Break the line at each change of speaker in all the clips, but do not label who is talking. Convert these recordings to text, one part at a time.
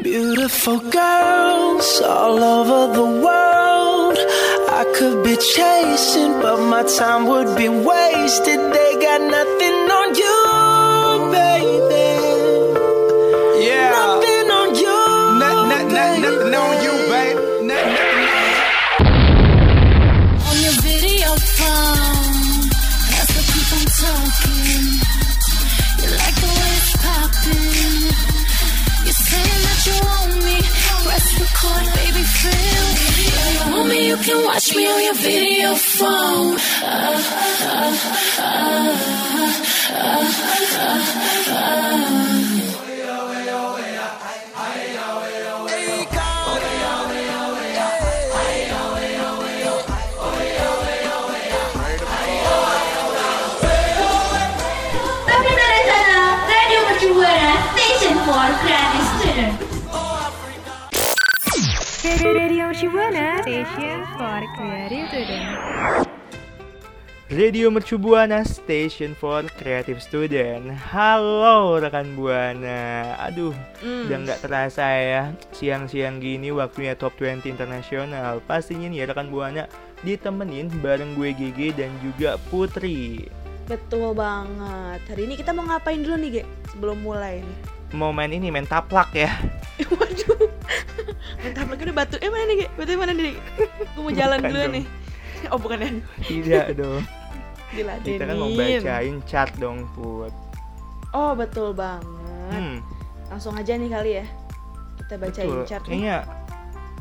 Beautiful girls all over the world. I could be chasing, but my time would be wasted. They got nothing
Record, baby, feel. You want me, you can watch me on your video phone. Uh, uh, uh, uh,
Radio
Shibuana Station for Creative Student.
Radio Mercu Buana Station for Creative Student. Halo rekan Buana. Aduh, udah nggak terasa ya siang-siang gini waktunya Top 20 Internasional. Pastinya nih ya rekan Buana ditemenin bareng gue Gigi dan juga Putri.
Betul banget. Hari ini kita mau ngapain dulu nih, Ge? Sebelum mulai nih.
Mau main ini main taplak ya.
Waduh. Bentar lagi udah batu. Eh mana nih? Batu mana nih? Gue mau jalan dulu nih. Oh, bukan ya.
Tidak dong.
Diladenin.
Kita kan mau bacain chart dong, Put.
Oh, betul banget.
Hmm,
Langsung aja nih kali ya. Kita bacain
betul.
chart nih.
Kayaknya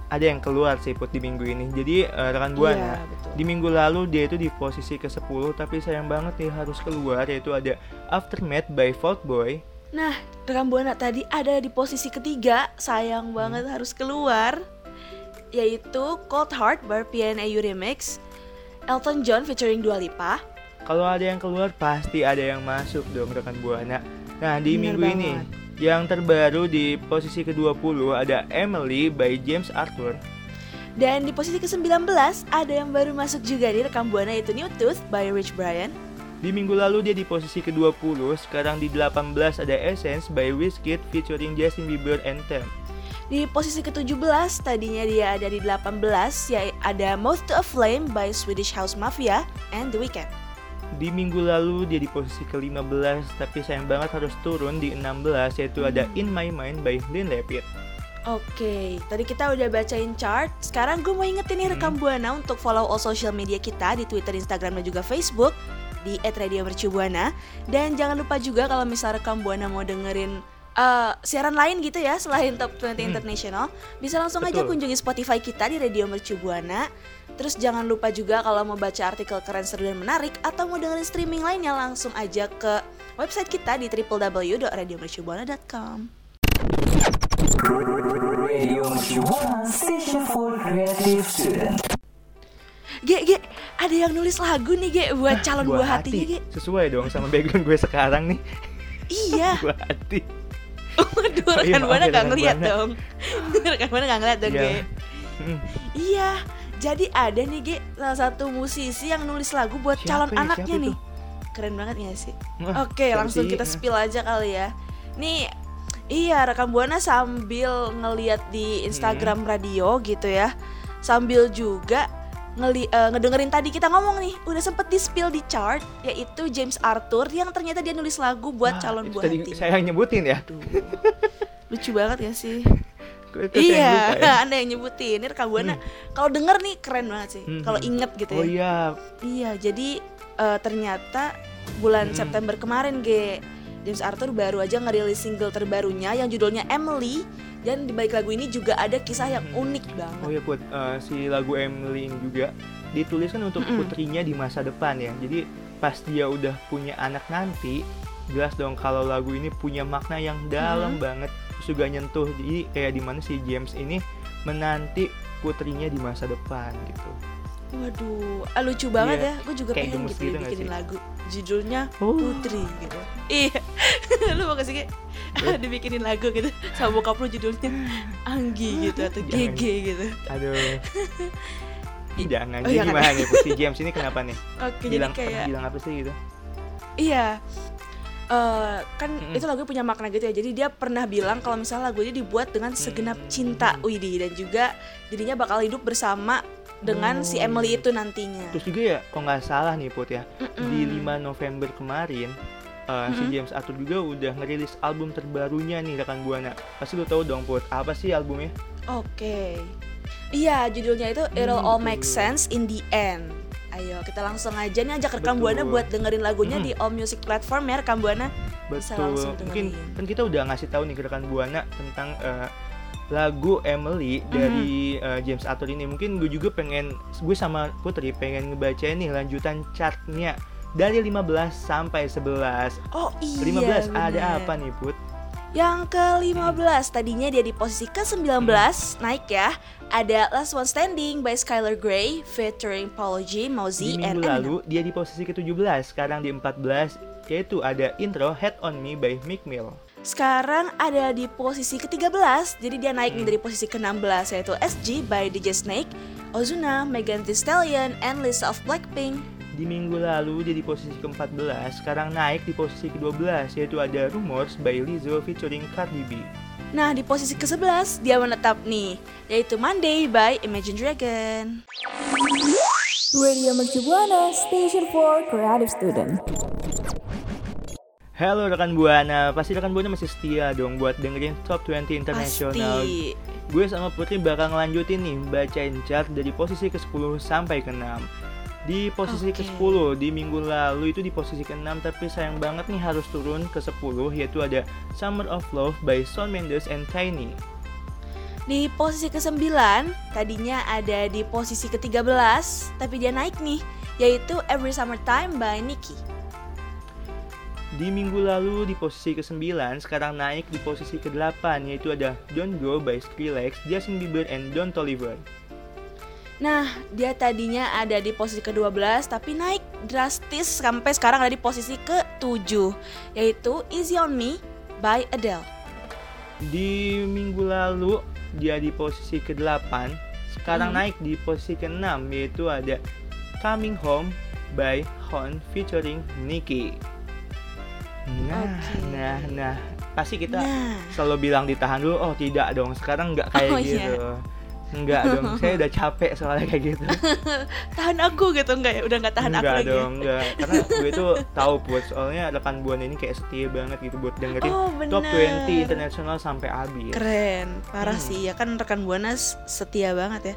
ada yang keluar sih Put di minggu ini. Jadi eh, rekan Buana,
Iya, betul.
Di minggu lalu dia itu di posisi ke-10 tapi sayang banget nih harus keluar yaitu ada Aftermath by Fault Boy.
Nah, rekan Buana tadi ada di posisi ketiga, sayang
Hmm.
banget harus keluar, yaitu Cold Heart by PNAU Remix, Elton John featuring Dua Lipa,
Kalau ada yang keluar pasti ada yang masuk dong rekan Buana. Nah, di
Bener
minggu ini
banget.
yang terbaru di posisi ke-20 ada Emily by James Arthur.
dan di posisi ke-19 ada yang baru masuk juga nih rekam Buana yaitu New Tooth by Rich Brian.
Di minggu lalu dia di posisi ke-20, sekarang di 18 ada Essence by Wizkid featuring Justin Bieber Anthem.
Di posisi ke-17 tadinya dia ada di 18 ya ada Mouth to a Flame by Swedish House Mafia and The Weeknd.
Di minggu lalu dia di posisi ke-15 tapi sayang banget harus turun di 16 yaitu ada In My Mind by Lin Lepid.
Oke, tadi kita udah bacain chart. Sekarang gue mau ingetin nih rekam Buana untuk follow all social media kita di Twitter, Instagram, dan juga Facebook di @radiomercubuana. Dan jangan lupa juga kalau misal rekam Buana mau dengerin eh, siaran lain gitu ya selain Top 20 International, bisa langsung aja
Betul.
kunjungi Spotify kita di Radio Mercubuana. Terus jangan lupa juga kalau mau baca artikel keren seru dan menarik atau mau dengerin streaming lainnya langsung aja ke website kita di www.radiomercubuana.com. Ge, Ge, ada yang nulis lagu nih Ge buat calon buah hatinya Ge.
Sesuai dong sama background gue sekarang nih.
Iya.
buah hati.
Waduh,
Oh iya,
rekan
maaf
Buana gak ngeliat
Buana.
dong. rekan Buana gak ngeliat dong
Iya.
Ge.
Hmm,
Iya, jadi ada nih Ge salah satu musisi yang nulis lagu buat
Siapa
calon
ya?
anaknya nih.
itu?
Keren banget gak sih?
Wah,
Oke, langsung
sih?
kita
Nah.
spill aja kali ya. Nih, iya rekam Buana sambil ngeliat di Instagram
Hmm.
radio gitu ya. Sambil juga ngeli eh, ngedengerin tadi kita ngomong nih, udah sempet di spill di chart yaitu James Arthur yang ternyata dia nulis lagu buat
Wah,
calon buah
tadi
hati.
saya yang nyebutin ya.
Aduh. Lucu banget gak sih? Iya,
ya.
Anda yang nyebutin. Ini rekam Buana. Kalau denger nih keren banget sih.
Hmm.
Kalau inget gitu ya.
Oh iya,
Iya, jadi eh, ternyata bulan
Hmm.
September kemarin Ge James Arthur baru aja ngerilis single terbarunya yang judulnya Emily dan di balik lagu ini juga ada kisah yang unik banget.
oh iya Put, Eh, si lagu Emily ini juga dituliskan untuk
Mm-mm.
putrinya di masa depan ya. Jadi pas dia udah punya anak nanti, jelas dong kalau lagu ini punya makna yang dalam
Mm-hmm.
banget, terus juga nyentuh. Jadi kayak di mana si James ini menanti putrinya di masa depan gitu.
Waduh, ah, lucu banget
Iya,
ya. Gue juga
kayak
pengen gitu,
gitu
ya bikinin
sih?
lagu. Judulnya
Oh.
Putri gitu. Iya. lu mau kasih Ge? dibikinin lagu gitu sama bokap lu judulnya Anggi gitu atau. GG gitu.
Aduh. Jangan,
Oh,
jadi
jangan.
gimana nih Put? si James ini kenapa nih?
Oke,
bilang
jadi kayak
bilang apa sih gitu?
Iya. eh, kan
Mm-mm.
itu lagu punya makna gitu ya. Jadi dia pernah bilang kalau misalnya lagu ini dibuat dengan segenap cinta Widi dan juga jadinya bakal hidup bersama dengan si
Oh,
Emily
iya.
itu nantinya.
Terus juga ya, kalau nggak salah nih Put ya,
Mm-mm.
di 5 November kemarin uh, si
Mm-mm.
James Arthur juga udah ngerilis album terbarunya nih rekan buana. Pasti lu tahu dong Put, apa sih albumnya?
Oke. Iya, judulnya itu It'll All
Hmm,
Make
betul.
Sense in the End. Ayo, kita langsung aja nih ajak
Betul.
Buana buat dengerin lagunya
Mm.
di all music platform ya rekam Buana. Bisa
Betul.
langsung
Mungkin kan kita udah ngasih tahu nih ke rekan buana tentang uh, lagu Emily dari uh, James Arthur ini. Mungkin gue juga pengen gue sama Putri pengen ngebacain nih lanjutan chartnya dari 15 sampai 11.
Oh iya.
15 ada
bener.
apa nih Put?
Yang ke-15 tadinya dia di posisi ke-19 naik ya. Ada Last One Standing by Skylar Grey featuring Paul G, Mozzie, and Eminem.
lalu dia di posisi ke-17, sekarang di 14 yaitu ada intro Head on Me by Meek Mill.
Sekarang ada di posisi ke-13, jadi dia naik
Hmm.
dari posisi ke-16 yaitu SG by DJ Snake, Ozuna, Megan Thee Stallion, and Lisa of Blackpink.
Di minggu lalu dia di posisi ke-14, sekarang naik di posisi ke-12 yaitu ada Rumors by Lizzo featuring Cardi B.
Nah di posisi ke-11 dia menetap nih, yaitu Monday by Imagine Dragon.
Radio Mercu Buana, Station for Creative Student.
Halo rekan Buana, pasti rekan Buana masih setia dong buat dengerin Top 20 Internasional.
Pasti.
Gue sama Putri bakal ngelanjutin nih bacain chart dari posisi ke-10 sampai ke-6. Di posisi
Oke.
ke-10 di minggu lalu itu di posisi ke-6 tapi sayang banget nih harus turun ke 10 yaitu ada Summer of Love by Shawn Mendes and Tiny.
Di posisi ke-9 tadinya ada di posisi ke-13, tapi dia naik nih, yaitu Every Summertime by Nicki.
Di minggu lalu di posisi ke-9 sekarang naik di posisi ke-8 yaitu ada Don't Go by Skrillex, Justin Bieber and Don Toliver.
Nah, dia tadinya ada di posisi ke-12 tapi naik drastis sampai sekarang ada di posisi ke-7 yaitu Easy on Me by Adele.
Di minggu lalu dia di posisi ke-8, sekarang
Hmm.
naik di posisi ke-6 yaitu ada Coming Home by Hon featuring Nicki. Nah,
Oke.
nah, nah, pasti kita
Nah,
selalu bilang ditahan dulu. Oh, tidak dong. Sekarang nggak kayak
Oh, iya.
gitu. Enggak dong. Saya udah capek soalnya kayak gitu.
tahan aku gitu enggak ya? Udah nggak tahan aku
enggak
lagi. ya?
dong, enggak. Karena gue tuh tahu buat soalnya rekan buana ini kayak setia banget gitu buat dengerin
Oh, bener.
top 20 internasional sampai habis.
Keren, parah
Hmm.
sih ya kan rekan Buana setia banget ya.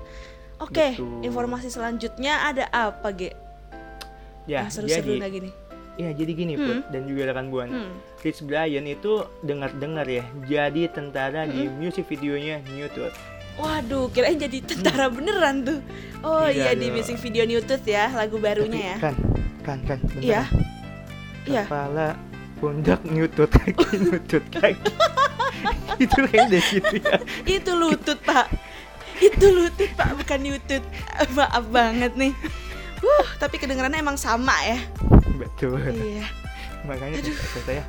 Oke, informasi selanjutnya ada apa, Ge?
Ya,
Yang seru-seru
jadi
lagi nih.
ya jadi gini
Hmm.
Put dan juga rekan buana.
Hmm.
Rich Brian itu dengar-dengar ya jadi tentara di
Hmm.
music videonya New.
Waduh, kirain jadi tentara beneran tuh. Oh iya,
Iya
di
dong.
music video New Tooth ya, lagu barunya ya.
Kan, kan, kan, bentar.
Iya. Iya.
Kepala, pundak, nyutut kaki, nyutut kaki. itu kayak dari situ ya.
Itu lutut, Pak. Itu lutut, Pak, bukan lutut. Maaf banget nih. Wuh, tapi kedengarannya emang sama ya.
Betul.
Iya.
Makanya kata saya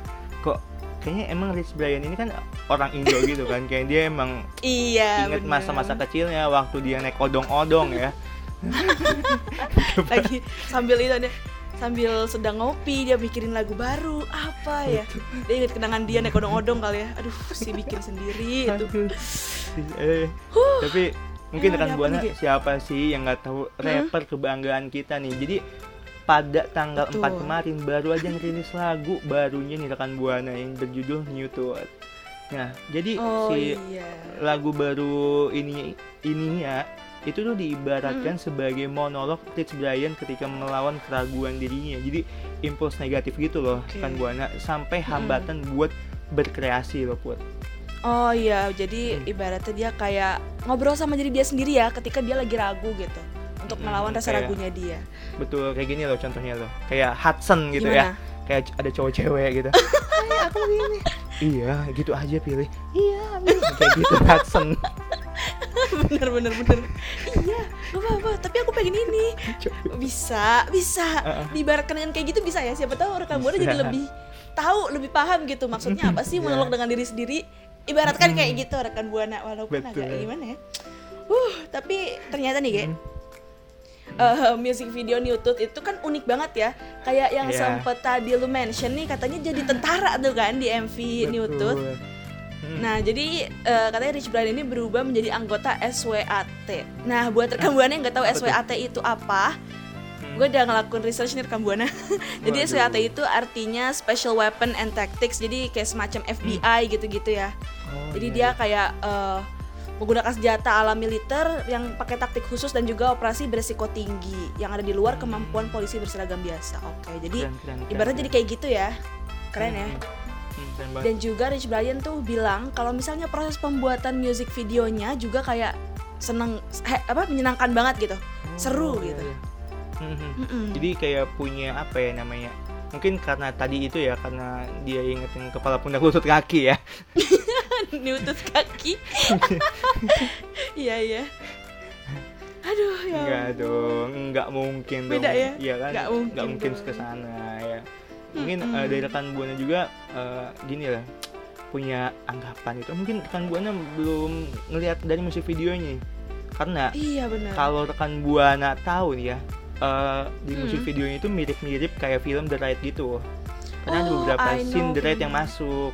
kayaknya emang Rich Brian ini kan orang Indo gitu kan. Kayak dia emang
Iya.
inget masa-masa kecilnya waktu dia naik odong-odong ya.
lagi sambil itu dia sambil sedang ngopi dia mikirin lagu baru apa ya? Dia inget kenangan dia naik odong-odong kali ya. Aduh si bikin sendiri itu.
Eh, tapi mungkin rekan buana
nih,
siapa sih yang nggak tahu rapper kebanggaan kita nih? Jadi pada tanggal
Betul.
4 kemarin baru aja ngerilis lagu barunya nih rekan buana yang berjudul New Tooth. Nah, jadi
oh
si
iya
lagu baru ini ininya itu tuh diibaratkan
Hmm.
sebagai monolog Rich Brian ketika melawan keraguan dirinya. Jadi impuls negatif gitu loh
Oke.
rekan buana sampai hambatan buat berkreasi loh Put.
oh iya jadi
Hmm.
ibaratnya dia kayak ngobrol sama diri dia sendiri ya ketika dia lagi ragu gitu untuk
Hmm,
melawan rasa
kayak-
ragunya dia
Betul kayak gini loh contohnya loh. Kayak Hudson gitu ya.
gimana
Kayak c- ada cowok cewek gitu. Hai, aku begini. Iya, gitu aja pilih. Iya, kayak gitu Hudson.
bener bener bener iya gak apa-apa tapi aku pengen ini bisa bisa
Heeh.
diibaratkan dengan kayak gitu bisa ya siapa tahu rekan buana jadi lebih tahu lebih paham gitu maksudnya apa sih
Iya.
monolog dengan diri sendiri ibaratkan kayak gitu rekan buana walaupun
Betul.
agak gimana ya uh tapi ternyata nih Ge
Hmm.
eh, music video Newtooth itu kan unik banget ya. Kayak yang
Iya.
sempet tadi lu mention nih katanya jadi tentara tuh kan di MV Newtooth.
Betul. Hmm.
Nah, jadi eh, katanya Rich Brian ini berubah menjadi anggota SWAT. Nah, buat rekan Buana yang nggak tahu? SWAT itu apa,
Hmm.
gue udah ngelakuin research nih rekam Buana. jadi
Waduh.
SWAT itu artinya Special Weapon and Tactics. Jadi kayak semacam FBI gitu-gitu ya.
Oh,
Jadi
iya,
dia kayak eh, menggunakan senjata ala militer yang pakai taktik khusus dan juga operasi beresiko tinggi yang ada di luar kemampuan polisi berseragam biasa. Oke, jadi
Keren, keren, keren,
ibaratnya jadi kayak gitu ya. Keren ya.
Hmm, hmm, banget.
Dan juga Rich Brian tuh bilang kalau misalnya proses pembuatan music videonya juga kayak seneng he- apa menyenangkan banget gitu. Seru
Oh, iya,
gitu.
iya. Hmm, hmm. Jadi kayak punya apa ya namanya? Mungkin karena tadi itu ya karena dia ingetin kepala pundak lutut kaki ya.
Nutut kaki. Iya iya. Aduh ya.
Enggak dong, enggak mungkin
Beda
dong.
ya?
Iya kan?
Nggak mungkin
Nggak mungkin ke sana ya. Mungkin
Mm-mm.
eh, dari rekan Buana juga eh, gini lah punya anggapan itu. Mungkin rekan Buana belum ngelihat dari musik videonya. Karena
Iya benar.
kalau rekan Buana tahu nih ya, eh, di musik
Hmm.
videonya itu mirip-mirip kayak film The Raid gitu. Karena ada
Oh,
beberapa
I
scene
know
The Raid yang masuk.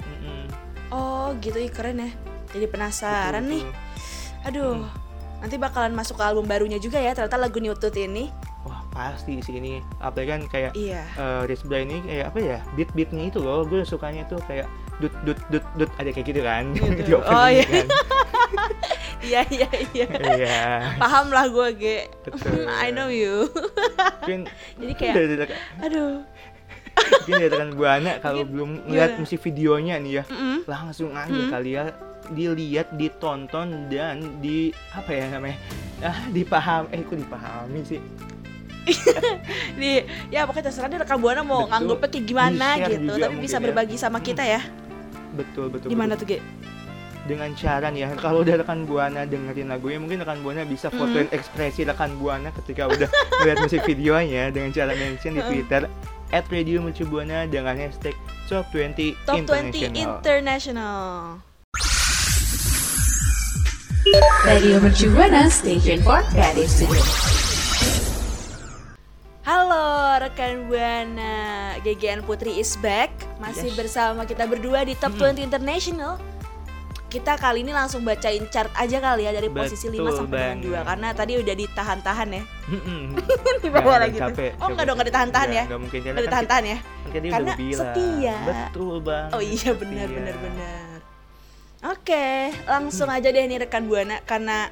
Oh gitu ih keren ya. Jadi penasaran
Betul,
nih.
betul.
Aduh. Nanti bakalan masuk ke album barunya juga ya ternyata lagu Newtooth ini.
Wah pasti sih ini. Apalagi kan kayak
Iya.
eh Rich Brian ini kayak apa ya beat beatnya itu loh gue sukanya tuh kayak dut dut dut dut ada kayak gitu kan
Gitu.
di
Oh, iya.
kan
Iya iya iya.
iya
Paham lah gue ge. I know you.
mungkin
Jadi kayak aduh.
Mungkin dari rekan buana kalau belum ngeliat
gimana?
musik videonya nih ya
Mm-mm.
langsung aja
Hmm.
kali ya dilihat ditonton dan di apa ya namanya ah dipaham eh kok dipahami sih
Di ya pokoknya terserah deh rekam buana mau
Betul.
nganggupnya kayak gimana gitu, tapi bisa
ya.
berbagi sama kita ya.
betul betul
Gimana
betul.
tuh, Ge?
dengan cara nih ya kalau udah rekan buana dengerin lagunya mungkin rekan buana bisa
Hmm.
fotoin ekspresi rekan buana ketika udah melihat musik videonya dengan cara mention di
Hmm.
twitter at radio mercubuana dengan hashtag top 20
Top 20
international
International.
Radio Mercu Buana Station for Creative Studio.
Halo rekan Buana, GGN Putri is back. Masih
Yes.
bersama kita berdua di Top
Hmm.
20 International. Kita kali ini langsung bacain chart aja kali ya dari posisi 5
Betul
sampai dengan 2
banget.
karena tadi udah ditahan-tahan ya. Di bawah lagi
capek,
Oh, enggak dong, enggak ditahan-tahan ya.
nggak mungkin
Enggak
kan
ditahan-tahan ya.
kan dia
Karena setia.
betul bang
Oh iya benar benar benar. Oke, langsung aja deh nih rekan Buana karena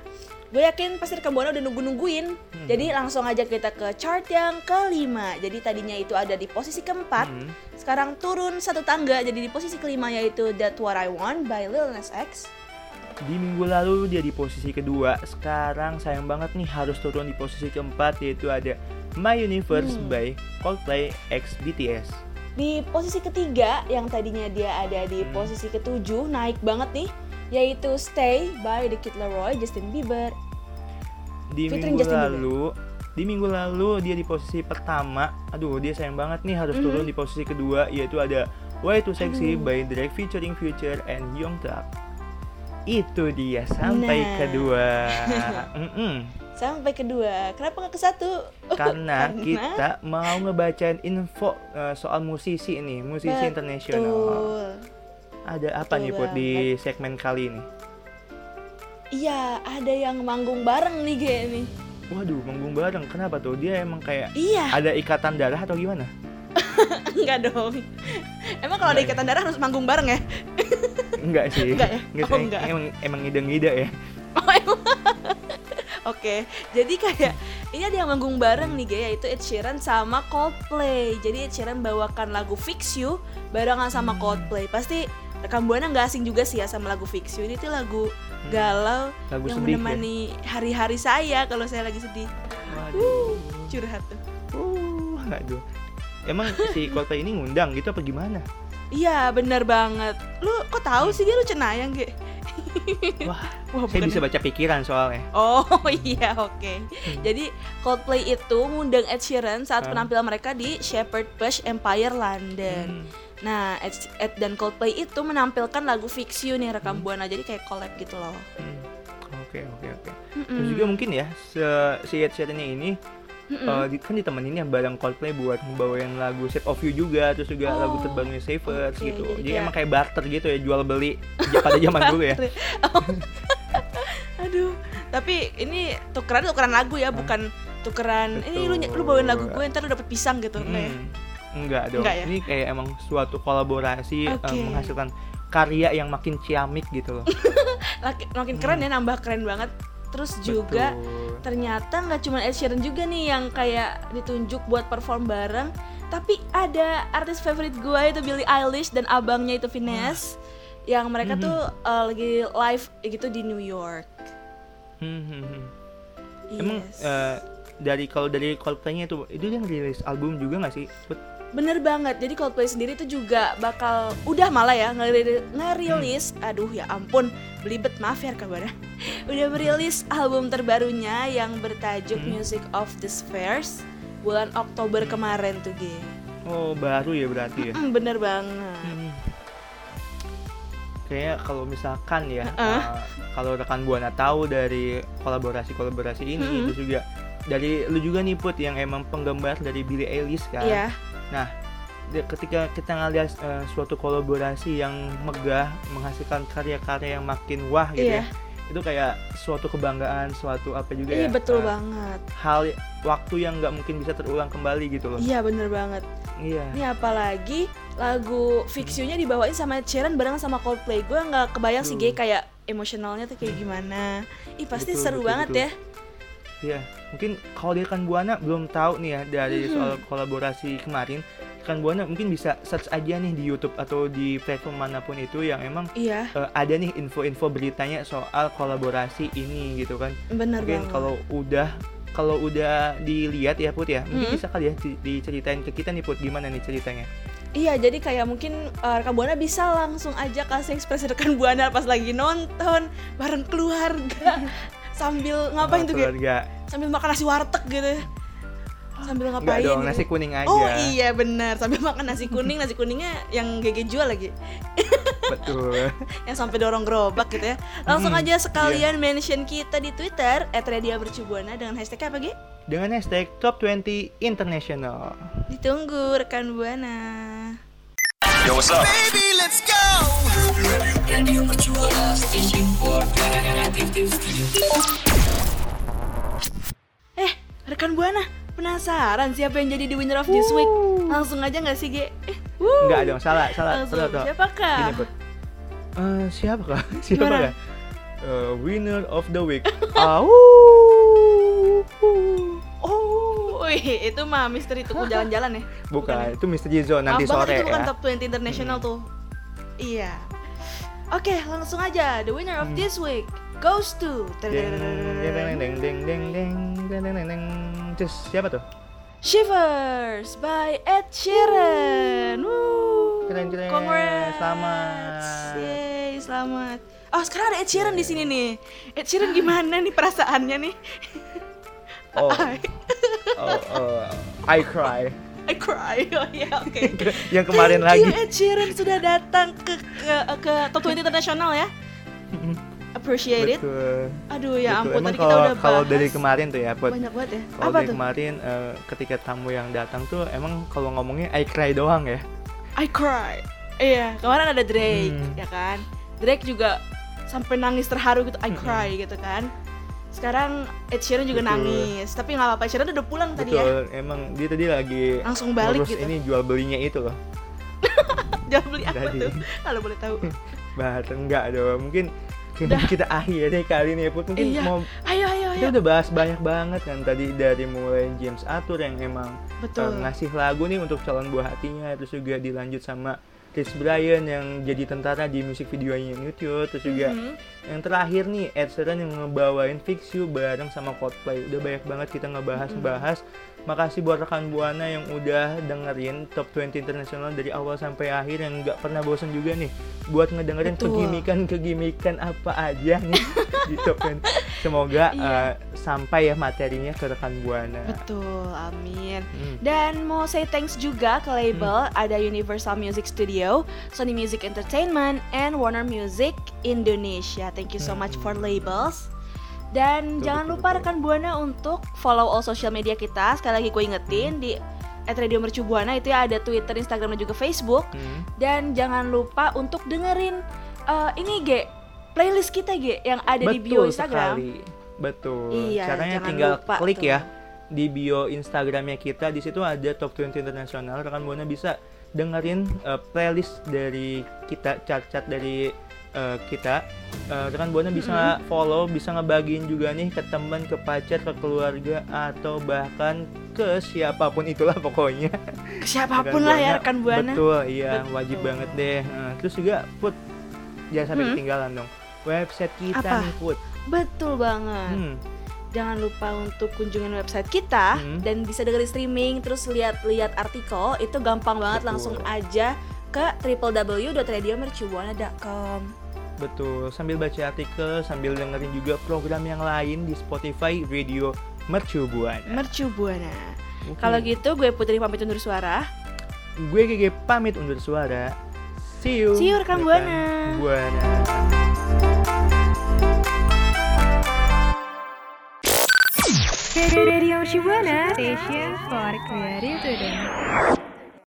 gue yakin pasti rekan Buana udah nunggu-nungguin.
Hmm.
Jadi langsung aja kita ke chart yang kelima. Jadi tadinya itu ada di posisi keempat,
Hmm.
sekarang turun satu tangga jadi di posisi kelima yaitu That What I Want by Lil Nas X.
Di minggu lalu dia di posisi kedua, sekarang sayang banget nih harus turun di posisi keempat yaitu ada My Universe
Hmm.
by Coldplay X BTS.
Di posisi ketiga yang tadinya dia ada di
Hmm.
posisi ketujuh naik banget nih yaitu Stay by The Kid Laroi, Justin Bieber.
Di
Featuring
minggu
Justin Bieber.
lalu, di minggu lalu dia di posisi pertama. Aduh, dia sayang banget nih harus
Mhm.
turun di posisi kedua yaitu ada Way Too Sexy
Aduh.
by Drake featuring Future and Young Thug. Itu dia sampai
Nah.
kedua.
Sampai kedua, kenapa nggak ke satu?
Karena,
Karena-
kita mau ngebacain info eh, soal musisi ini, musisi internasional. Ada apa
Betul
nih Put di segmen kali ini?
Iya, ada yang manggung bareng nih Ge nih.
Waduh, manggung bareng. Kenapa tuh? Dia emang kayak
Iya,
ada ikatan darah atau gimana?
enggak dong. Emang kalau ada
Enggak
ikatan darah harus manggung bareng ya?
Enggak sih.
Enggak ya?
Nggak
Oh, enggak.
Emang emang ngide-ngide ya.
Oh, emang. Oke, jadi kayak ini ada yang manggung bareng nih Ge, yaitu Ed Sheeran sama Coldplay. Jadi Ed Sheeran bawakan lagu Fix You barengan sama. Coldplay. Pasti rekam buana nggak asing juga sih ya sama lagu Fix You. Ini tuh lagu galau
Hmm. Lagu
yang
sedih ya?
menemani hari-hari saya kalau saya lagi sedih.
Waduh.
Curhat tuh.
Uh, aduh. Emang si Coldplay ini ngundang gitu apa gimana?
Iya bener banget Lu kok tahu sih dia lu cenayang Ge?
Wah,
Wah,
saya
bukan
bisa
ya?
baca pikiran soalnya.
Oh iya oke Jadi Coldplay itu ngundang Ed Sheeran saat
Hmm.
penampilan mereka di Shepherd Bush Empire London
Hmm.
Nah Ed, Ed dan Coldplay itu menampilkan lagu Fix You nih rekam buana Jadi kayak collab gitu loh
Hmm. Oke, oke, oke. Terus juga mungkin ya, se si Ed Sheeran ini eh, di- kan ditemenin ya bareng Coldplay buat ngebawain lagu Shape of You juga terus juga
Oh,
lagu terbarunya Savers
oke,
gitu
jadi
jadi,
kayak-
emang kayak barter gitu ya jual beli pada zaman dulu ya
Oh. Aduh, tapi ini tukeran tukeran lagu ya, bukan tukeran ini lu lu bawain lagu gue ntar lu dapet pisang gitu. enggak ya?
Hmm, enggak dong
Enggak ya?
ini kayak emang suatu kolaborasi eh,
Oke.
menghasilkan karya yang makin ciamik gitu loh
makin keren ya nambah keren banget. Terus juga
Hmm. Betul.
ternyata nggak cuma Ed Sheeran juga nih yang kayak ditunjuk buat perform bareng, tapi ada artis favorit gue itu Billie Eilish dan abangnya itu Finesse yang mereka
Mhm.
tuh uh, lagi live gitu di New York.
Hmm, hmm, hmm. emang
Yes.
eh, dari kalau dari Coldplay-nya itu itu yang rilis album juga nggak sih
Bener banget, jadi Coldplay sendiri tuh juga bakal udah malah ya ngeri- ngerilis, aduh ya ampun, belibet maaf ya kabarnya, udah merilis album terbarunya yang bertajuk
Hmm.
Music of the Spheres bulan Oktober kemarin tuh G.
oh baru ya berarti ya
Mm, bener banget.
Hmm. Kayaknya kalau misalkan ya,
Heeh.
uh, kalau rekan buana tahu dari kolaborasi-kolaborasi ini,
Mm-mm.
itu juga dari lu juga nih Put yang emang penggemar dari Billie Eilish kan.
Iya,
Nah, ketika kita ngeliat uh, suatu kolaborasi yang megah, menghasilkan karya-karya yang makin wah gitu
Iya.
ya, itu kayak suatu kebanggaan, suatu apa juga
iya
ya,
betul
uh,
banget.
hal waktu yang nggak mungkin bisa terulang kembali gitu loh.
Iya bener banget.
Iya.
Ini apalagi lagu Fix You-nya dibawain sama Sheeran bareng sama Coldplay. Gue nggak kebayang sih G
Betul.
kayak emosionalnya tuh kayak gimana. Ih pasti
Betul,
seru
betul,
banget
betul.
ya.
Iya, mungkin kalau di rekan buana belum tahu nih ya dari
Mhm.
soal kolaborasi kemarin, rekan buana mungkin bisa search aja nih di YouTube atau di platform mana pun itu yang emang
Iya,
eh, ada nih info-info beritanya soal kolaborasi ini gitu kan.
bener
mungkin kalau udah kalau udah dilihat ya Put ya, mungkin
Mhm.
bisa kali ya di- diceritain ke kita nih Put gimana nih ceritanya.
Iya, jadi kayak mungkin uh, rekan buana bisa langsung aja kasih ekspresi rekan buana pas lagi nonton bareng keluarga sambil ngapain
Sama
tuh
keluarga.
Sambil makan nasi warteg gitu. Sambil
Enggak
ngapain?
dong,
gitu?
nasi kuning aja.
Oh iya benar, sambil makan nasi kuning, nasi kuningnya yang GG jual lagi,
Betul.
yang sampai dorong gerobak gitu ya. Langsung
Hmm,
aja sekalian mention kita di Twitter @radiamercubuana dengan hashtag apa Ge?
Dengan hashtag Top 20 International.
Ditunggu rekan buana.
Baby, let's go.
Eh, rekan buana, penasaran siapa yang jadi the winner of this week? Langsung aja nggak sih Ge? Eh, wuh.
Enggak dong, salah, salah.
Langsung,
salah, salah.
siapakah?
Gini, Put. Eh, siapa kah? Siapa kah? Eh, winner of the week. Au.
Wih, itu mah misteri tuku jalan-jalan ya?
Bukan, itu Mr. Zone nanti
Maaf
sore
itu bukan
ya.
top 20 international tuh. Iya. Oke, langsung aja. The winner of
Hmm.
this week goes to
Deng deng deng deng deng deng deng deng deng deng deng. Cus, siapa tuh?
Shivers by Ed Sheeran. Woo.
Keren, keren.
Congrats.
Selamat.
Yeay, selamat. Oh, sekarang ada Ed Sheeran di sini nih. Ed Sheeran gimana nih perasaannya nih?
Oh,
I,
oh, oh, I cry.
I cry. Oh iya, oke.
Yang kemarin
Thank you,
lagi.
Ed Sheeran sudah datang ke ke, ke Top 20 Internasional ya. Appreciate it.
Betul.
Aduh ya
betul.
ampun
Emang
tadi kita
kalau
udah
kalau dari kemarin tuh ya, Put.
banyak banget ya.
Kalau
Apa
dari
tuh?
kemarin eh, ketika tamu yang datang tuh emang kalau ngomongnya I cry doang ya.
I cry. Iya, kemarin ada Drake,
Hmm.
ya kan? Drake juga sampai nangis terharu gitu, I
Hmm.
cry gitu kan. Sekarang Ed Sheeran juga
Betul.
nangis, tapi nggak apa-apa. Ed Sheeran udah pulang tadi ya.
Betul, emang dia tadi lagi
Langsung balik gitu.
ini jual belinya itu loh.
Jangan beli apa
Tadi.
tuh? Kalau boleh tahu.
Bahas enggak dong, mungkin kita, kita akhiri kali ini ya Put. Mungkin
Iya.
mau
Ayo ayo
kita
ayo.
udah bahas banyak banget kan tadi dari mulai James Arthur yang emang
Betul.
eh, ngasih lagu nih untuk calon buah hatinya terus juga dilanjut sama Chris Bryan yang jadi tentara di musik videonya YouTube terus juga
Mhm.
yang terakhir nih Ed Sheeran yang ngebawain Fix You bareng sama Coldplay udah banyak banget kita ngebahas-bahas makasih buat rekan buana yang udah dengerin Top 20 Internasional dari awal sampai akhir yang nggak pernah bosan juga nih buat ngedengerin kegimikan-kegimikan apa aja nih di Top 20 semoga
Iya.
eh, sampai ya materinya ke rekan buana
Betul, amin.
Hmm.
Dan mau say thanks juga ke label ada Universal Music Studio, Sony Music Entertainment, and Warner Music Indonesia. Thank you so much for labels. Dan
Betul,
jangan
betul,
lupa
betul.
rekan Buana untuk follow all social media kita. Sekali lagi gue ingetin di Radio Mercu Buana itu ya ada Twitter, Instagram dan juga Facebook.
Hmm.
Dan jangan lupa untuk dengerin eh, ini G playlist kita G yang ada di bio
Betul
Instagram.
sekali. Betul.
Iya,
Caranya tinggal
lupa
klik
tuh.
ya di bio Instagramnya kita. Di situ ada Top 20 Internasional. Rekan Buana bisa dengerin eh, playlist dari kita, chart-chart dari eh, kita. Eh, rekan Buana bisa follow, bisa ngebagiin juga nih ke teman, ke pacar, ke keluarga atau bahkan ke siapa pun itulah pokoknya.
Siapa pun lah ya rekan Buana.
Betul, iya
Betul.
wajib banget deh. Nah, terus juga Put jangan sampai
Hmm.
ketinggalan dong. Website kita
Apa?
nih Put.
Betul banget.
Hmm.
Jangan lupa untuk kunjungin website kita
Hmm.
dan bisa dengerin streaming terus lihat-lihat artikel itu gampang banget
Betul.
langsung aja ke www.radiomercubuana.com.
Betul, sambil baca artikel, sambil dengerin juga program yang lain di Spotify Radio Mercu Buana.
Mercu Buana.
Oke.
Kalau gitu gue Putri pamit undur suara.
gue GG pamit undur suara. See you.
See you, rekan Buana.
Buana.
Radio Mercu Buana Station for Creative Student.